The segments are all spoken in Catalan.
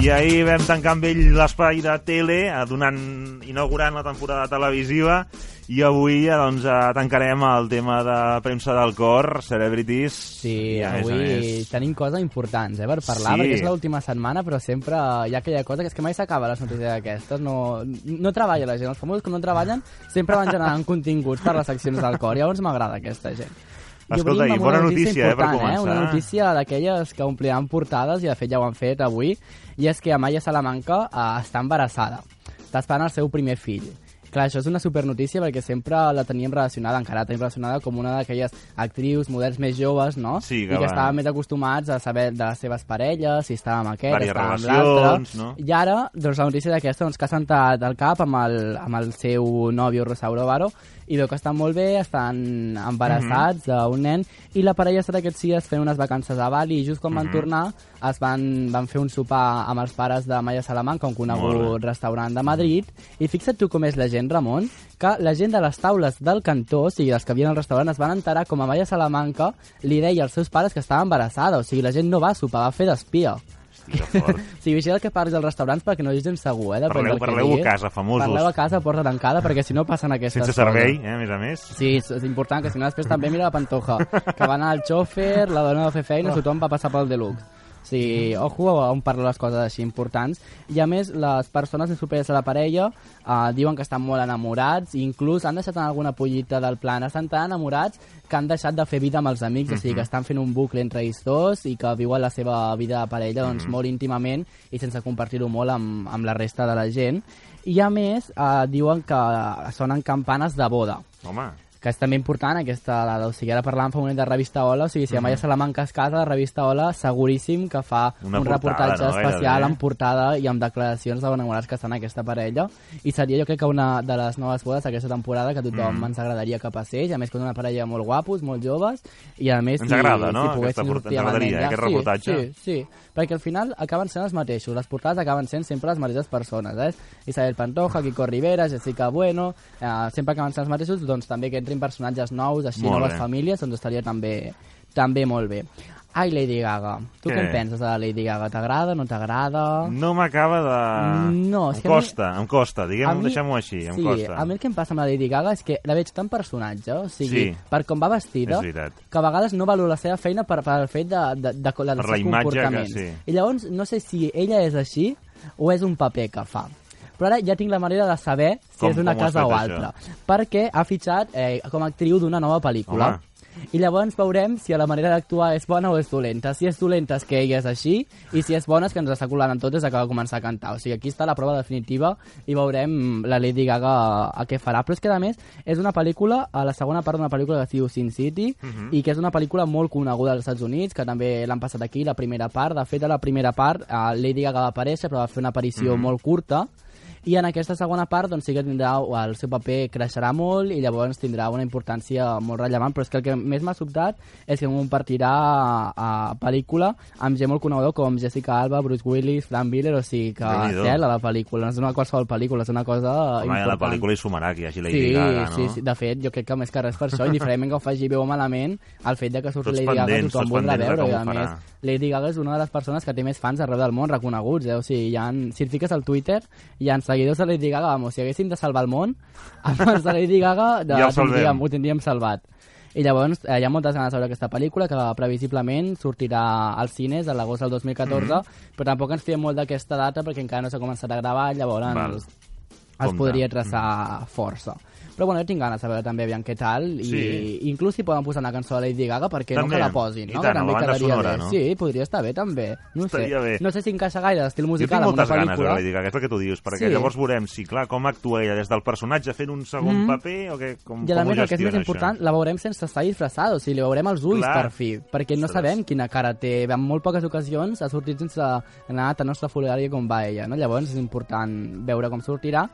I ahir vam tancar amb ell l'espai de tele, donant, inaugurant la temporada televisiva, i avui doncs, eh, tancarem el tema de premsa del cor, Celebrities. Sí, avui més- tenim coses importants eh, per parlar, Sí. perquè és l'última setmana, però sempre hi ha aquella cosa que és que mai s'acaba les notícies d'aquestes. No, no treballa la gent, els famosos que no treballen sempre van generant continguts per les seccions del cor. Llavors m'agrada aquesta gent. Escolta, obrim i amb bona una notícia, eh, per important, començar. Una notícia d'aquelles que ompliran portades, i de fet ja ho han fet avui, i és que Amaya Salamanca eh, està embarassada. Està esperant el seu primer fill. Clar, això és una supernotícia perquè sempre la teníem relacionada, encara la tenim relacionada com una d'aquelles actrius, models més joves, no? Sí, que I que estaven més acostumats a saber de les seves parelles, si estava amb aquest, Vàries estava amb l'altre... no? I ara, doncs, la notícia d'aquesta, doncs, que ha sentat al cap amb el, amb el seu nòvio Rosauro Varo, i veu que estan molt bé, estan embarassats Mhm. d'un nen, i la parella ha estat aquests dies fent unes vacances a Bali, i just quan Mhm. van tornar es van, van fer un sopar amb els pares de Maya Salamanca, un conegut restaurant de Madrid, i fixa't tu com és la gent, Ramon, que la gent de les taules del cantó, o sigui, els que havien al restaurant, es van enterar com a Maya Salamanca li deia als seus pares que estava embarassada, o sigui, la gent no va sopar, va fer d'espia. Sigui, vigila el que parlis als restaurants perquè no és gens segur, eh? Depèn Parleu- parleu a casa, famosos. Parleu a casa, porta tancada, perquè si no passen aquestes Sense coses. servei, eh, a més a més. Sí, és, és important, que si no després també mira la pantoja, que va anar el xòfer, la dona va fer feina, tothom va passar pel deluxe. Sigui, ojo on parlo les coses així importants. I a més, les persones més properes a la parella eh, diuen que estan molt enamorats, i inclús han deixat en alguna pollita del plan, estan tan enamorats que han deixat de fer vida amb els amics, o sigui que estan fent un bucle entre ells dos i que viuen la seva vida de parella doncs, molt íntimament i sense compartir-ho molt amb, amb la resta de la gent. I a més, eh, diuen que sonen campanes de boda. Home, que és també important aquesta dada. O sigui, ara parlàvem fa un moment de revista Ola, o sigui, si Amaya Salamanca es casa, la revista Ola seguríssim que fa Una un portada, reportatge no? especial amb portada i amb declaracions de enamorats que estan aquesta parella. I seria, jo crec que una de les noves bodes d'aquesta temporada que tothom Mm. ens agradaria que passés, a més que una parella molt guapos, molt joves, i a més Ens si, agrada, no? si Aquesta poguessin sortir ens amb el agradaria, nen ja. aquest sí, reportatge. Sí, sí, perquè al final acaben sent els mateixos, les portades acaben sent sempre les mateixes persones, eh? Isabel Pantoja, Kiko Rivera, Jessica Bueno, eh, sempre acaben sent els mateixos, doncs també que entrin personatges nous, així Molt noves bé. famílies, doncs estaria també, també molt bé. Ai, Lady Gaga. Tu què, Què? en penses de la Lady Gaga? T'agrada, no t'agrada? no m'acaba de... No, és em que a mi- costa, em costa, diguem, mi- deixem-ho així, em sí, costa. a mi el que em passa amb la Lady Gaga és que la veig tan personatge, o sigui, Sí. per com va vestida, que a vegades no valoro la seva feina per, per el fet de, de, de, de, Per dels la seus imatge que- comportaments. sí. I llavors no sé si ella és així o és un paper que fa. Però ara ja tinc la manera de saber si Com- és una casa o altra. Perquè ha fitxat eh, com a actriu d'una nova pel·lícula. Home. I llavors veurem si a la manera d'actuar és bona o és dolenta. Si és dolenta és que ella és així, i si és bona és que ens està colant en tot des que va començar a cantar. O sigui, aquí està la prova definitiva i veurem la Lady Gaga a, a què farà. Però és que, a més, és una pel·lícula, a la segona part d'una pel·lícula que es diu Sin City, i que és una pel·lícula molt coneguda als Estats Units, que també l'han passat aquí, la primera part. De fet, a la primera part, eh, Lady Gaga va aparèixer, però va fer una aparició molt curta, i en aquesta segona part doncs, sí que tindrà, el seu paper creixerà molt i llavors tindrà una importància molt rellevant, però és que el que més m'ha sobtat és que compartirà a, a pel·lícula amb gent molt coneguda com Jessica Alba, Bruce Willis, Frank Miller, o sigui que cel a la pel·lícula, no és una qualsevol pel·lícula, és una cosa Home, a la important. pel·lícula hi sumarà que hi hagi Lady sí, Gaga, no? sí, sí, de fet, jo crec que més que res per això, indiferentment que ho faci bé o malament, el fet de que surti Lady Gaga tothom voldrà veure, i a més Lady Gaga és una de les persones que té més fans arreu del món reconeguts, eh? o sigui, hi ha, si et fiques al Twitter, hi ha seguidors de Lady Gaga, vamos, si haguéssim de salvar el món, amb els de Lady Gaga de, Ja ho tindríem, ho tindríem salvat. I llavors eh, hi ha moltes ganes de veure aquesta pel·lícula que previsiblement sortirà als cines a l'agost del 2014, Mhm. però tampoc ens fiem molt d'aquesta data perquè encara no s'ha començat a gravar, llavors Val. es Compte. podria traçar força. Però bueno, jo tinc ganes de veure també aviam què tal i Sí. inclús si poden posar una cançó de Lady Gaga perquè no També. que la posin, I no? tant, que també quedaria sonora, bé. no? Sí, podria estar bé també. No sé. Bé. No sé si encaixa gaire l'estil Jo musical tinc amb una moltes ganes de Lady Gaga, és el que tu dius, perquè Sí. llavors veurem si, clar, com actua ella des del personatge fent un segon Mhm. paper o que, com, I a com ho més, el que és més important, això. la veurem sense estar disfressada, o sigui, li veurem els ulls Clar. per fi, perquè no Ostres. sabem quina cara té. En molt poques ocasions ha sortit sense anar tan estrafulari com va ella, no? Llavors és important veure com sortirà.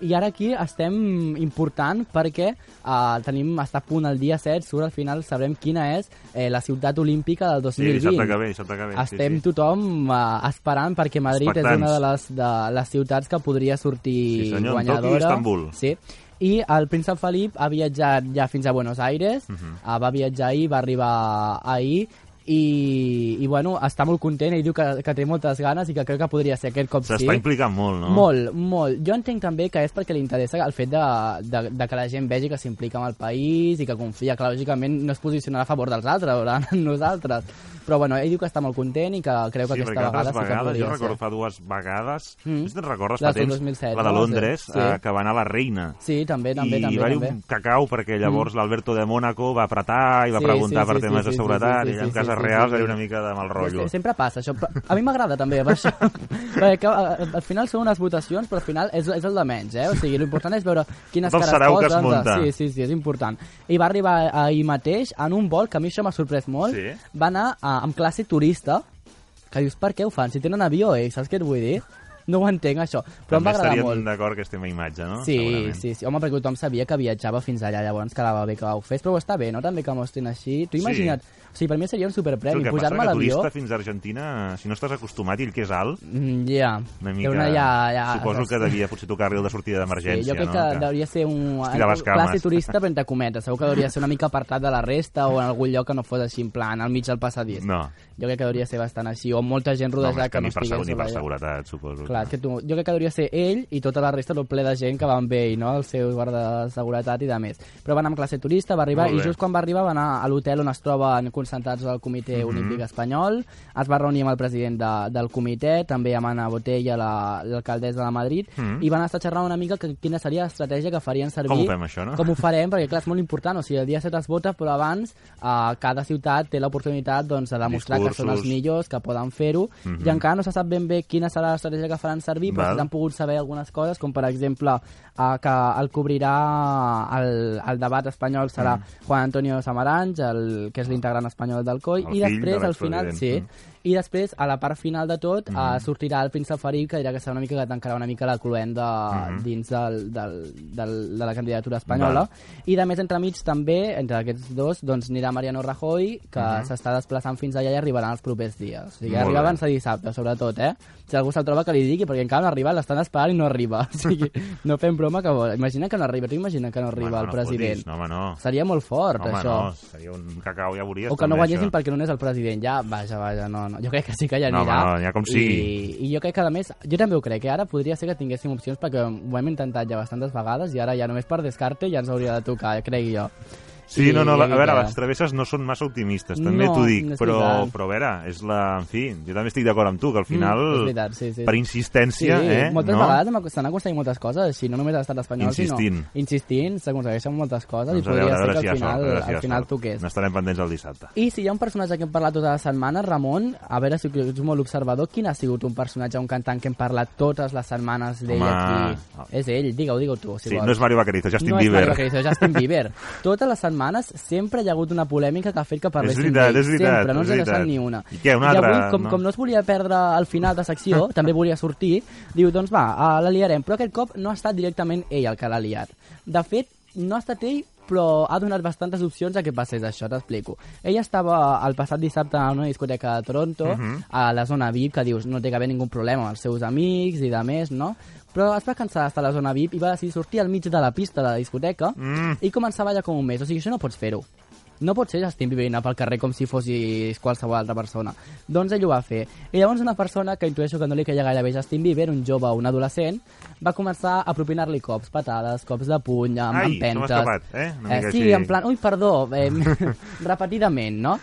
I ara aquí estem important perquè eh, tenim, està a punt el dia 7, surt al final, sabrem quina és eh, la ciutat olímpica del Sí, 2020. dissabte que ve, que ve. Estem sí, sí. tothom uh, esperant perquè Madrid Expectants. és una de les, de les ciutats que podria sortir Sí, senyor, en guanyadora. Sí. I el príncep Felip ha viatjat ja fins a Buenos Aires, Mhm. uh, va viatjar ahir, va arribar ahir, i, i bueno, està molt content, ell diu que, que té moltes ganes i que creu que podria ser aquest cop sí. S'està implicant molt, no? Molt, molt. Jo entenc també que és perquè li interessa el fet de, de, de que la gent vegi que s'implica amb el país i que confia, que lògicament no es posicionarà a favor dels altres, en nosaltres. Però bueno, ell diu que està molt content i que creu que sí, aquesta vegada sí que vegades, podria jo recordo ser. fa dues vegades, mm. no te'n recordes fa temps, 2007, la de no? Londres, Sí. eh, que va anar la reina. Sí, també, també, I també. va també. un cacau perquè llavors l'Alberto de Mónaco va apretar i va Sí, preguntar sí, per sí, temes sí, de sí, seguretat sí, sí, i en sí, cases sí, sí, reals sí. hi havia una mica de mal rotllo. Sí, sempre passa això, a mi m'agrada també per això. Perquè al final són unes votacions, però al final és, és el de menys, eh? O sigui, l'important és veure quines Del cares sarau que es posen. munta. Sí, sí, sí, és important. I va arribar ahir mateix en un vol que a mi això m'ha sorprès molt. Sí. Va anar a, amb classe turista, que dius, per què ho fan? Si tenen avió, eh? Saps què et vull dir? No ho entenc, això. Però em També va agradar molt. d'acord que estem a imatge, no? Sí, Segurament. sí, sí. Home, perquè tothom sabia que viatjava fins allà, llavors quedava bé que ho fes, però està bé, no? També que mostrin així. Tu Sí. imagina't, o sigui, per mi seria un Sí, superpremi, que pujar-me a que l'avió... turista fins a Argentina, si no estàs acostumat i el que és alt, Mm, Ja, una Té mica... una ja, ja, suposo que devia potser tocar-li el de sortida d'emergència, Sí, jo crec no? que, deuria ser un classe turista, però entre cometes. Segur que hauria ser una mica apartat de la resta o en algun lloc que no fos així, en plan, al mig del passadís. No, Jo crec que hauria ser bastant així, o molta gent no rodejada és que que no ni per, estigués ni per seguretat, suposo. Clar, és que tu, jo crec que hauria ser ell i tota la resta tot ple de gent que va amb ell, no? El seu guarda de seguretat i de més. Però va anar amb classe turista, va arribar, i just quan va arribar va anar a l'hotel on es troben concentrats el Comitè Mhm. Olímpic Espanyol, es va reunir amb el president de, del comitè, també amb Anna Botella, la- l'alcaldessa de Madrid, Mhm. i van estar xerrant una mica que, quina seria l'estratègia que farien servir... Com ho fem, això, no? Com ho farem, perquè clar, és molt important, o sigui, el dia 7 es vota, però abans eh, cada ciutat té l'oportunitat doncs, de demostrar que són els Discursos. millors, que poden fer-ho, Mhm. i encara no se sap ben bé quina serà l'estratègia que faran servir, però Val. sí que han pogut saber algunes coses, com per exemple eh, que el cobrirà el, el debat espanyol serà Mm. Juan Antonio Samaranch, el, que és l'integrant espanyol del COI, El i després, de al final, sí, l'expresident. I després, a la part final de tot, Mm. eh, sortirà el príncep Felip, que dirà que serà una mica que tancarà una mica la cluenda Mhm. dins del, del, del, de la candidatura espanyola. Val. I de més, entremig, també, entre aquests dos, doncs anirà Mariano Rajoy, que Mhm. s'està desplaçant fins allà i arribarà els propers dies. O sigui, Molt arriba abans de dissabte, sobretot, eh? Si algú se'l troba que li digui, perquè encara no ha arribat, l'estan esperant i no arriba. O sigui, no fem broma que vol. Imagina que no arriba, tu imagina que no arriba Home, el no president. Fotis, no, home, no. Seria molt fort, home, això. no, seria un cacau, ja veuries. O que no guanyessin això. perquè no és el president. Ja, vaja, vaja, no, no. Jo crec que sí que No, anirà. home, no, ja com I, sigui. I jo crec que, a més, jo també ho crec, que ara podria ser que tinguéssim opcions perquè ho hem intentat ja bastantes vegades i ara ja només per descarte ja ens hauria de tocar, crec jo. Sí, no, no, a veure, les travesses no són massa optimistes, també No, t'ho dic, no però, però a veure, és la... En fi, jo també estic d'acord amb tu, que al final, Mm, veritat, sí, sí. per Sí, insistència, eh, moltes no? vegades s'han aconseguit moltes coses, així, no només a l'estat espanyol, Insistint. sinó insistint, s'aconsegueixen moltes coses Doncs i veure, podria ser que si al final, sort, si al final sort. toqués. N'estarem pendents el dissabte. I si hi ha un personatge que hem parlat tota la setmana, Ramon, a veure si ets molt observador, quin ha sigut un personatge, un cantant que hem parlat totes les setmanes d'ell aquí? ah. És ell, digue-ho, digue-ho tu, si Sí, vols. no és Mario Vaquerizo, Justin no Bieber. és Mario Vaquerizo, Justin Bieber. Totes les setmanes sempre hi ha hagut una polèmica que ha fet que parléssim veritat, d'ell. és veritat, Sempre, no és ens ha deixat veritat. ni una. I què, una I altra? avui, com, No. com no es volia perdre al final de secció, també volia sortir, diu, doncs va, eh, la liarem. Però aquest cop no ha estat directament ell el que l'ha liat. De fet, no ha estat ell, però ha donat bastantes opcions a que passés això, t'explico. Ell estava el passat dissabte a una discoteca de Toronto, Mhm. a la zona VIP, que dius, no té que haver ningú problema amb els seus amics i de més, no? Però es va cansar d'estar a la zona VIP i va decidir sortir al mig de la pista de la discoteca Mm. i començar a ballar com un mes. O sigui, això no pots fer-ho. No pot ser Justin Bieber anar pel carrer com si fossis qualsevol altra persona. Doncs ell ho va fer. I llavors una persona que intueixo que no li queia gaire bé Justin Bieber, un jove o un adolescent, va començar a propinar-li cops, patades, cops de puny, amb Ai, empentes. escapat, eh? Una eh sí, així. en plan, ui, perdó, eh, repetidament, no?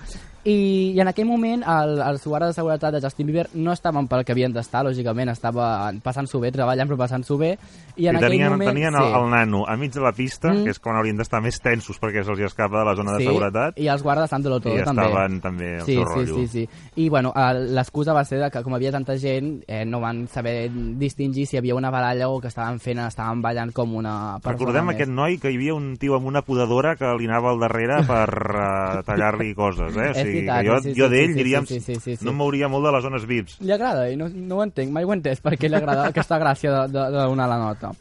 I, i en aquell moment el, els guardes de seguretat de Justin Bieber no estaven pel que havien d'estar, lògicament, estaven passant-s'ho bé, treballant però passant-s'ho bé, i en I aquell tenien, moment... tenien el, el nano a mig de la pista, Mm. que és quan haurien d'estar més tensos perquè se'ls escapa de la zona de sí, seguretat, i els guardes dándolo todo i també. estaven també al sí, seu sí, rotllo. sí, sí. I bueno, l'excusa va ser de que com havia tanta gent, eh, no van saber distingir si hi havia una baralla o que estaven fent, estaven ballant com una persona Recordem més. aquest noi que hi havia un tio amb una podadora que li anava al darrere per uh, tallar-li coses, eh? O sigui, veritat, que jo, sí, sí, jo sí, d'ell sí, diríem, sí, sí, sí, sí. no em mouria molt de les zones VIPs. Li agrada i no, no ho entenc, mai ho he entès perquè li agrada aquesta gràcia de, de, de donar la nota.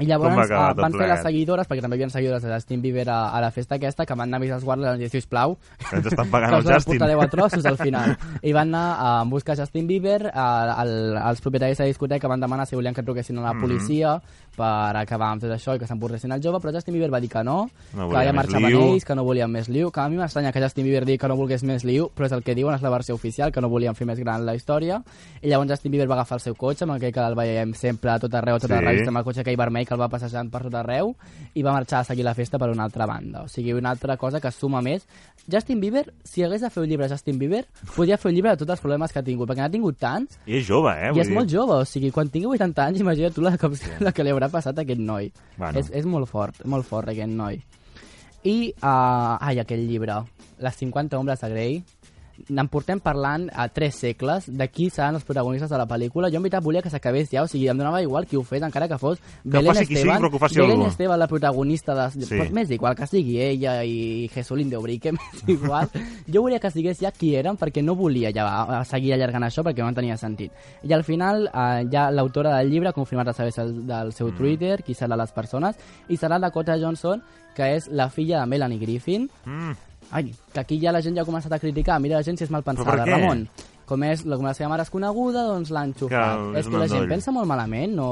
I llavors va eh, tot van fer les seguidores, perquè també hi havia seguidores de Justin Bieber a, a la festa aquesta, que van anar a avisar els guardes i van dir, sisplau, Que ens estan que pagant us el Justin. portareu a trossos al final. I van anar a buscar Justin Bieber, a, al, els propietaris de la discoteca van demanar si volien que truquessin a la policia per acabar amb tot això i que s'emporressin el jove, però Justin Bieber va dir que no, No que ja marxaven liu. ells, que no volien més liu, que a mi m'estranya que Justin Bieber digui que no volgués més liu, però és el que diuen, és la versió oficial, que no volien fer més gran la història, i llavors Justin Bieber va agafar el seu cotxe, amb aquell que el veiem sempre a tot arreu, a tota Sí. la revista, amb el cotxe aquell vermell que el va passejant per tot arreu, i va marxar a seguir la festa per una altra banda. O sigui, una altra cosa que suma més. Justin Bieber, si hagués de fer un llibre Justin Bieber, podria fer un llibre de tots els problemes que ha tingut, perquè n'ha tingut tants, I és jove, eh? i és dir. molt jove, o sigui, quan tingui 80 anys, imagina't tu la, com, la que li haurà passat a aquest noi. Bueno. És, és molt fort, molt fort aquest noi. I, uh, ai, aquell llibre, Les 50 ombres de Grey, n'en portem parlant a tres segles de qui seran els protagonistes de la pel·lícula. Jo en veritat volia que s'acabés ja, o sigui, em donava igual qui ho fes, encara que fos Belén faci qui sigui, Esteban, però que Belén algú. Esteban, la protagonista de... Sí. Pues m'és igual que sigui ella i Jesulín de Ubrique, m'és igual. jo volia que sigués ja qui eren perquè no volia ja seguir allargant això perquè no tenia sentit. I al final eh, ja l'autora del llibre ha confirmat a través del, seu Mm. Twitter qui seran les persones i serà Dakota Johnson que és la filla de Melanie Griffin Mm. Ai, que aquí ja la gent ja ha començat a criticar. Mira la gent si és mal pensada? Ramon. Com, és, com la seva mare és coneguda, doncs l'han xufat. Que és és que la gent pensa molt malament, no...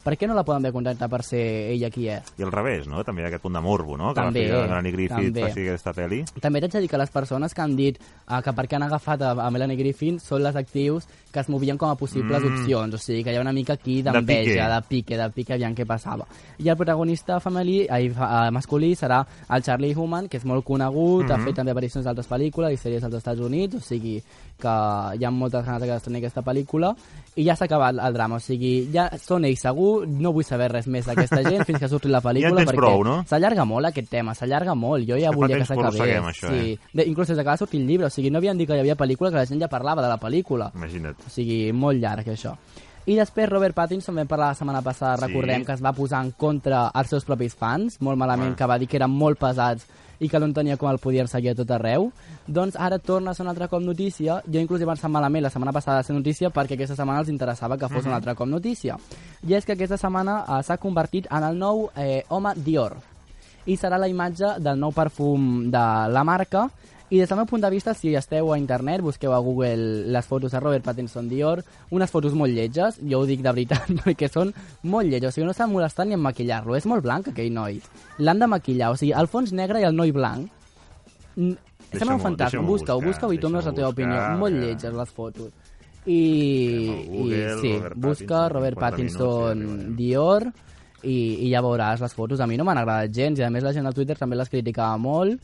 Per què no la poden haver contractat per ser ella qui és? I al revés, no? També hi ha aquest punt de morbo, no? Que També, la filla de Melanie Griffith també. faci aquesta pel·li. També t'haig de dir que les persones que han dit uh, que per què han agafat a, a Melanie Griffin són les actius que es movien com a possibles Mm. mm. opcions, o sigui que hi ha una mica aquí De d'enveja, de pique, de pique, aviam què passava. I el protagonista femení, ai, eh, masculí serà el Charlie Human, que és molt conegut, Mhm. ha fet també aparicions d'altres pel·lícules i sèries als Estats Units, o sigui que hi ha moltes ganes que estreni aquesta pel·lícula, i ja s'ha acabat el drama, o sigui, ja són ells segur, no vull saber res més d'aquesta gent fins que surti la pel·lícula, tens perquè prou, no? s'allarga molt aquest tema, s'allarga molt, jo ja volia que s'acabés. això, sí. eh? de, inclús des que va sortir el llibre, o sigui, no havien dit que hi havia pel·lícula que la gent ja parlava de la pel·lícula. Imagina't. O sigui, molt llarg, això. I després Robert Pattinson, vam parlar la setmana passada, Sí. recordem que es va posar en contra els seus propis fans, molt malament, Ah. que va dir que eren molt pesats i que no entenia com el podien seguir a tot arreu. Doncs ara torna a ser un altre cop notícia. Jo inclús he pensat malament la setmana passada a ser notícia perquè aquesta setmana els interessava que fos Mhm. un altre cop notícia. I és que aquesta setmana eh, s'ha convertit en el nou eh, home Dior i serà la imatge del nou perfum de la marca i des del meu punt de vista, si esteu a internet, busqueu a Google les fotos de Robert Pattinson Dior, unes fotos molt lletges, jo ho dic de veritat, perquè són molt lletges, o sigui, no s'han molestat ni en maquillar-lo, és molt blanc aquell noi. L'han de maquillar, o sigui, el fons negre i el noi blanc. Sembla un fantasma, busca-ho, busca-ho i tu la teva opinió. Molt que- lletges les fotos. I, Google, i sí, Robert busca Robert Pattinson minuts arribarem. Dior i, i ja veuràs les fotos. A mi no m'han agradat gens i a més la gent al Twitter també les criticava molt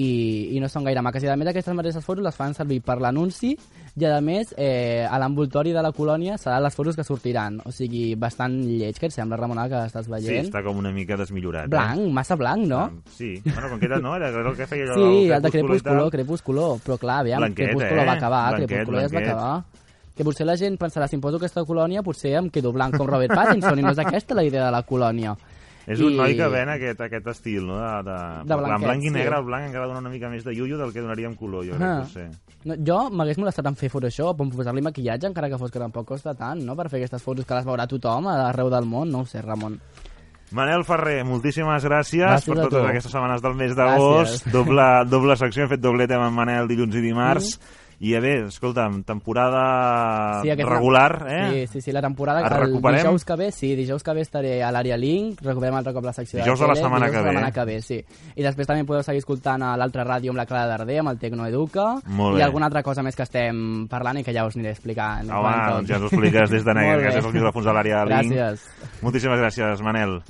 i, i no són gaire maques. I a més aquestes mateixes fotos les fan servir per l'anunci i a més eh, a l'envoltori de la colònia seran les fotos que sortiran. O sigui, bastant lleig, que et sembla, Ramona, que estàs Sí, veient? està com una mica desmillorat. Blanc, massa blanc, no? Eh? Sí, bueno, com que era, no? Era el que feia allò Sí, el de Crepúsculo. Crepúsculo, però clar, aviam, Blanquet, Crepúsculo eh? va acabar, Blanquet, Crepúsculo ja es va blanquet. acabar. Que potser la gent pensarà, si em poso aquesta colònia, potser em quedo blanc com Robert Pattinson, i no és aquesta la idea de la colònia. És un I- noi que ven aquest, aquest estil, no? De, de, De en blanquet, blanc i sí. negre, el blanc encara dona una mica més de iullo del que donaria en color, jo crec, Ah. no sé. No, jo m'hagués molestat en fer Photoshop, en posar-li maquillatge, encara que fos que tampoc costa tant, no?, per fer aquestes fotos que les veurà tothom arreu del món, no ho sé, Ramon. Manel Ferrer, moltíssimes gràcies, Gràcies per totes tu. aquestes setmanes del mes d'agost. Doble, doble secció, hem fet doblet amb en Manel dilluns i dimarts. I a bé, escolta'm, temporada aquesta- regular, eh? Sí, sí, sí, la temporada... El recuperem? dijous que ve, sí, dijous que ve estaré a l'àrea Link, recuperem altre cop la secció Dijous de la tele, setmana dijous que de la ve. setmana que ve, sí. I després també podeu seguir escoltant a l'altra ràdio amb la Clara Darder, amb el Tecno Educa, i alguna altra cosa més que estem parlant i que ja us aniré explicant. Home, doncs ja ens ho expliques des de negre, gràcies als micròfons de l'àrea Link. Gràcies. Moltíssimes gràcies, Manel.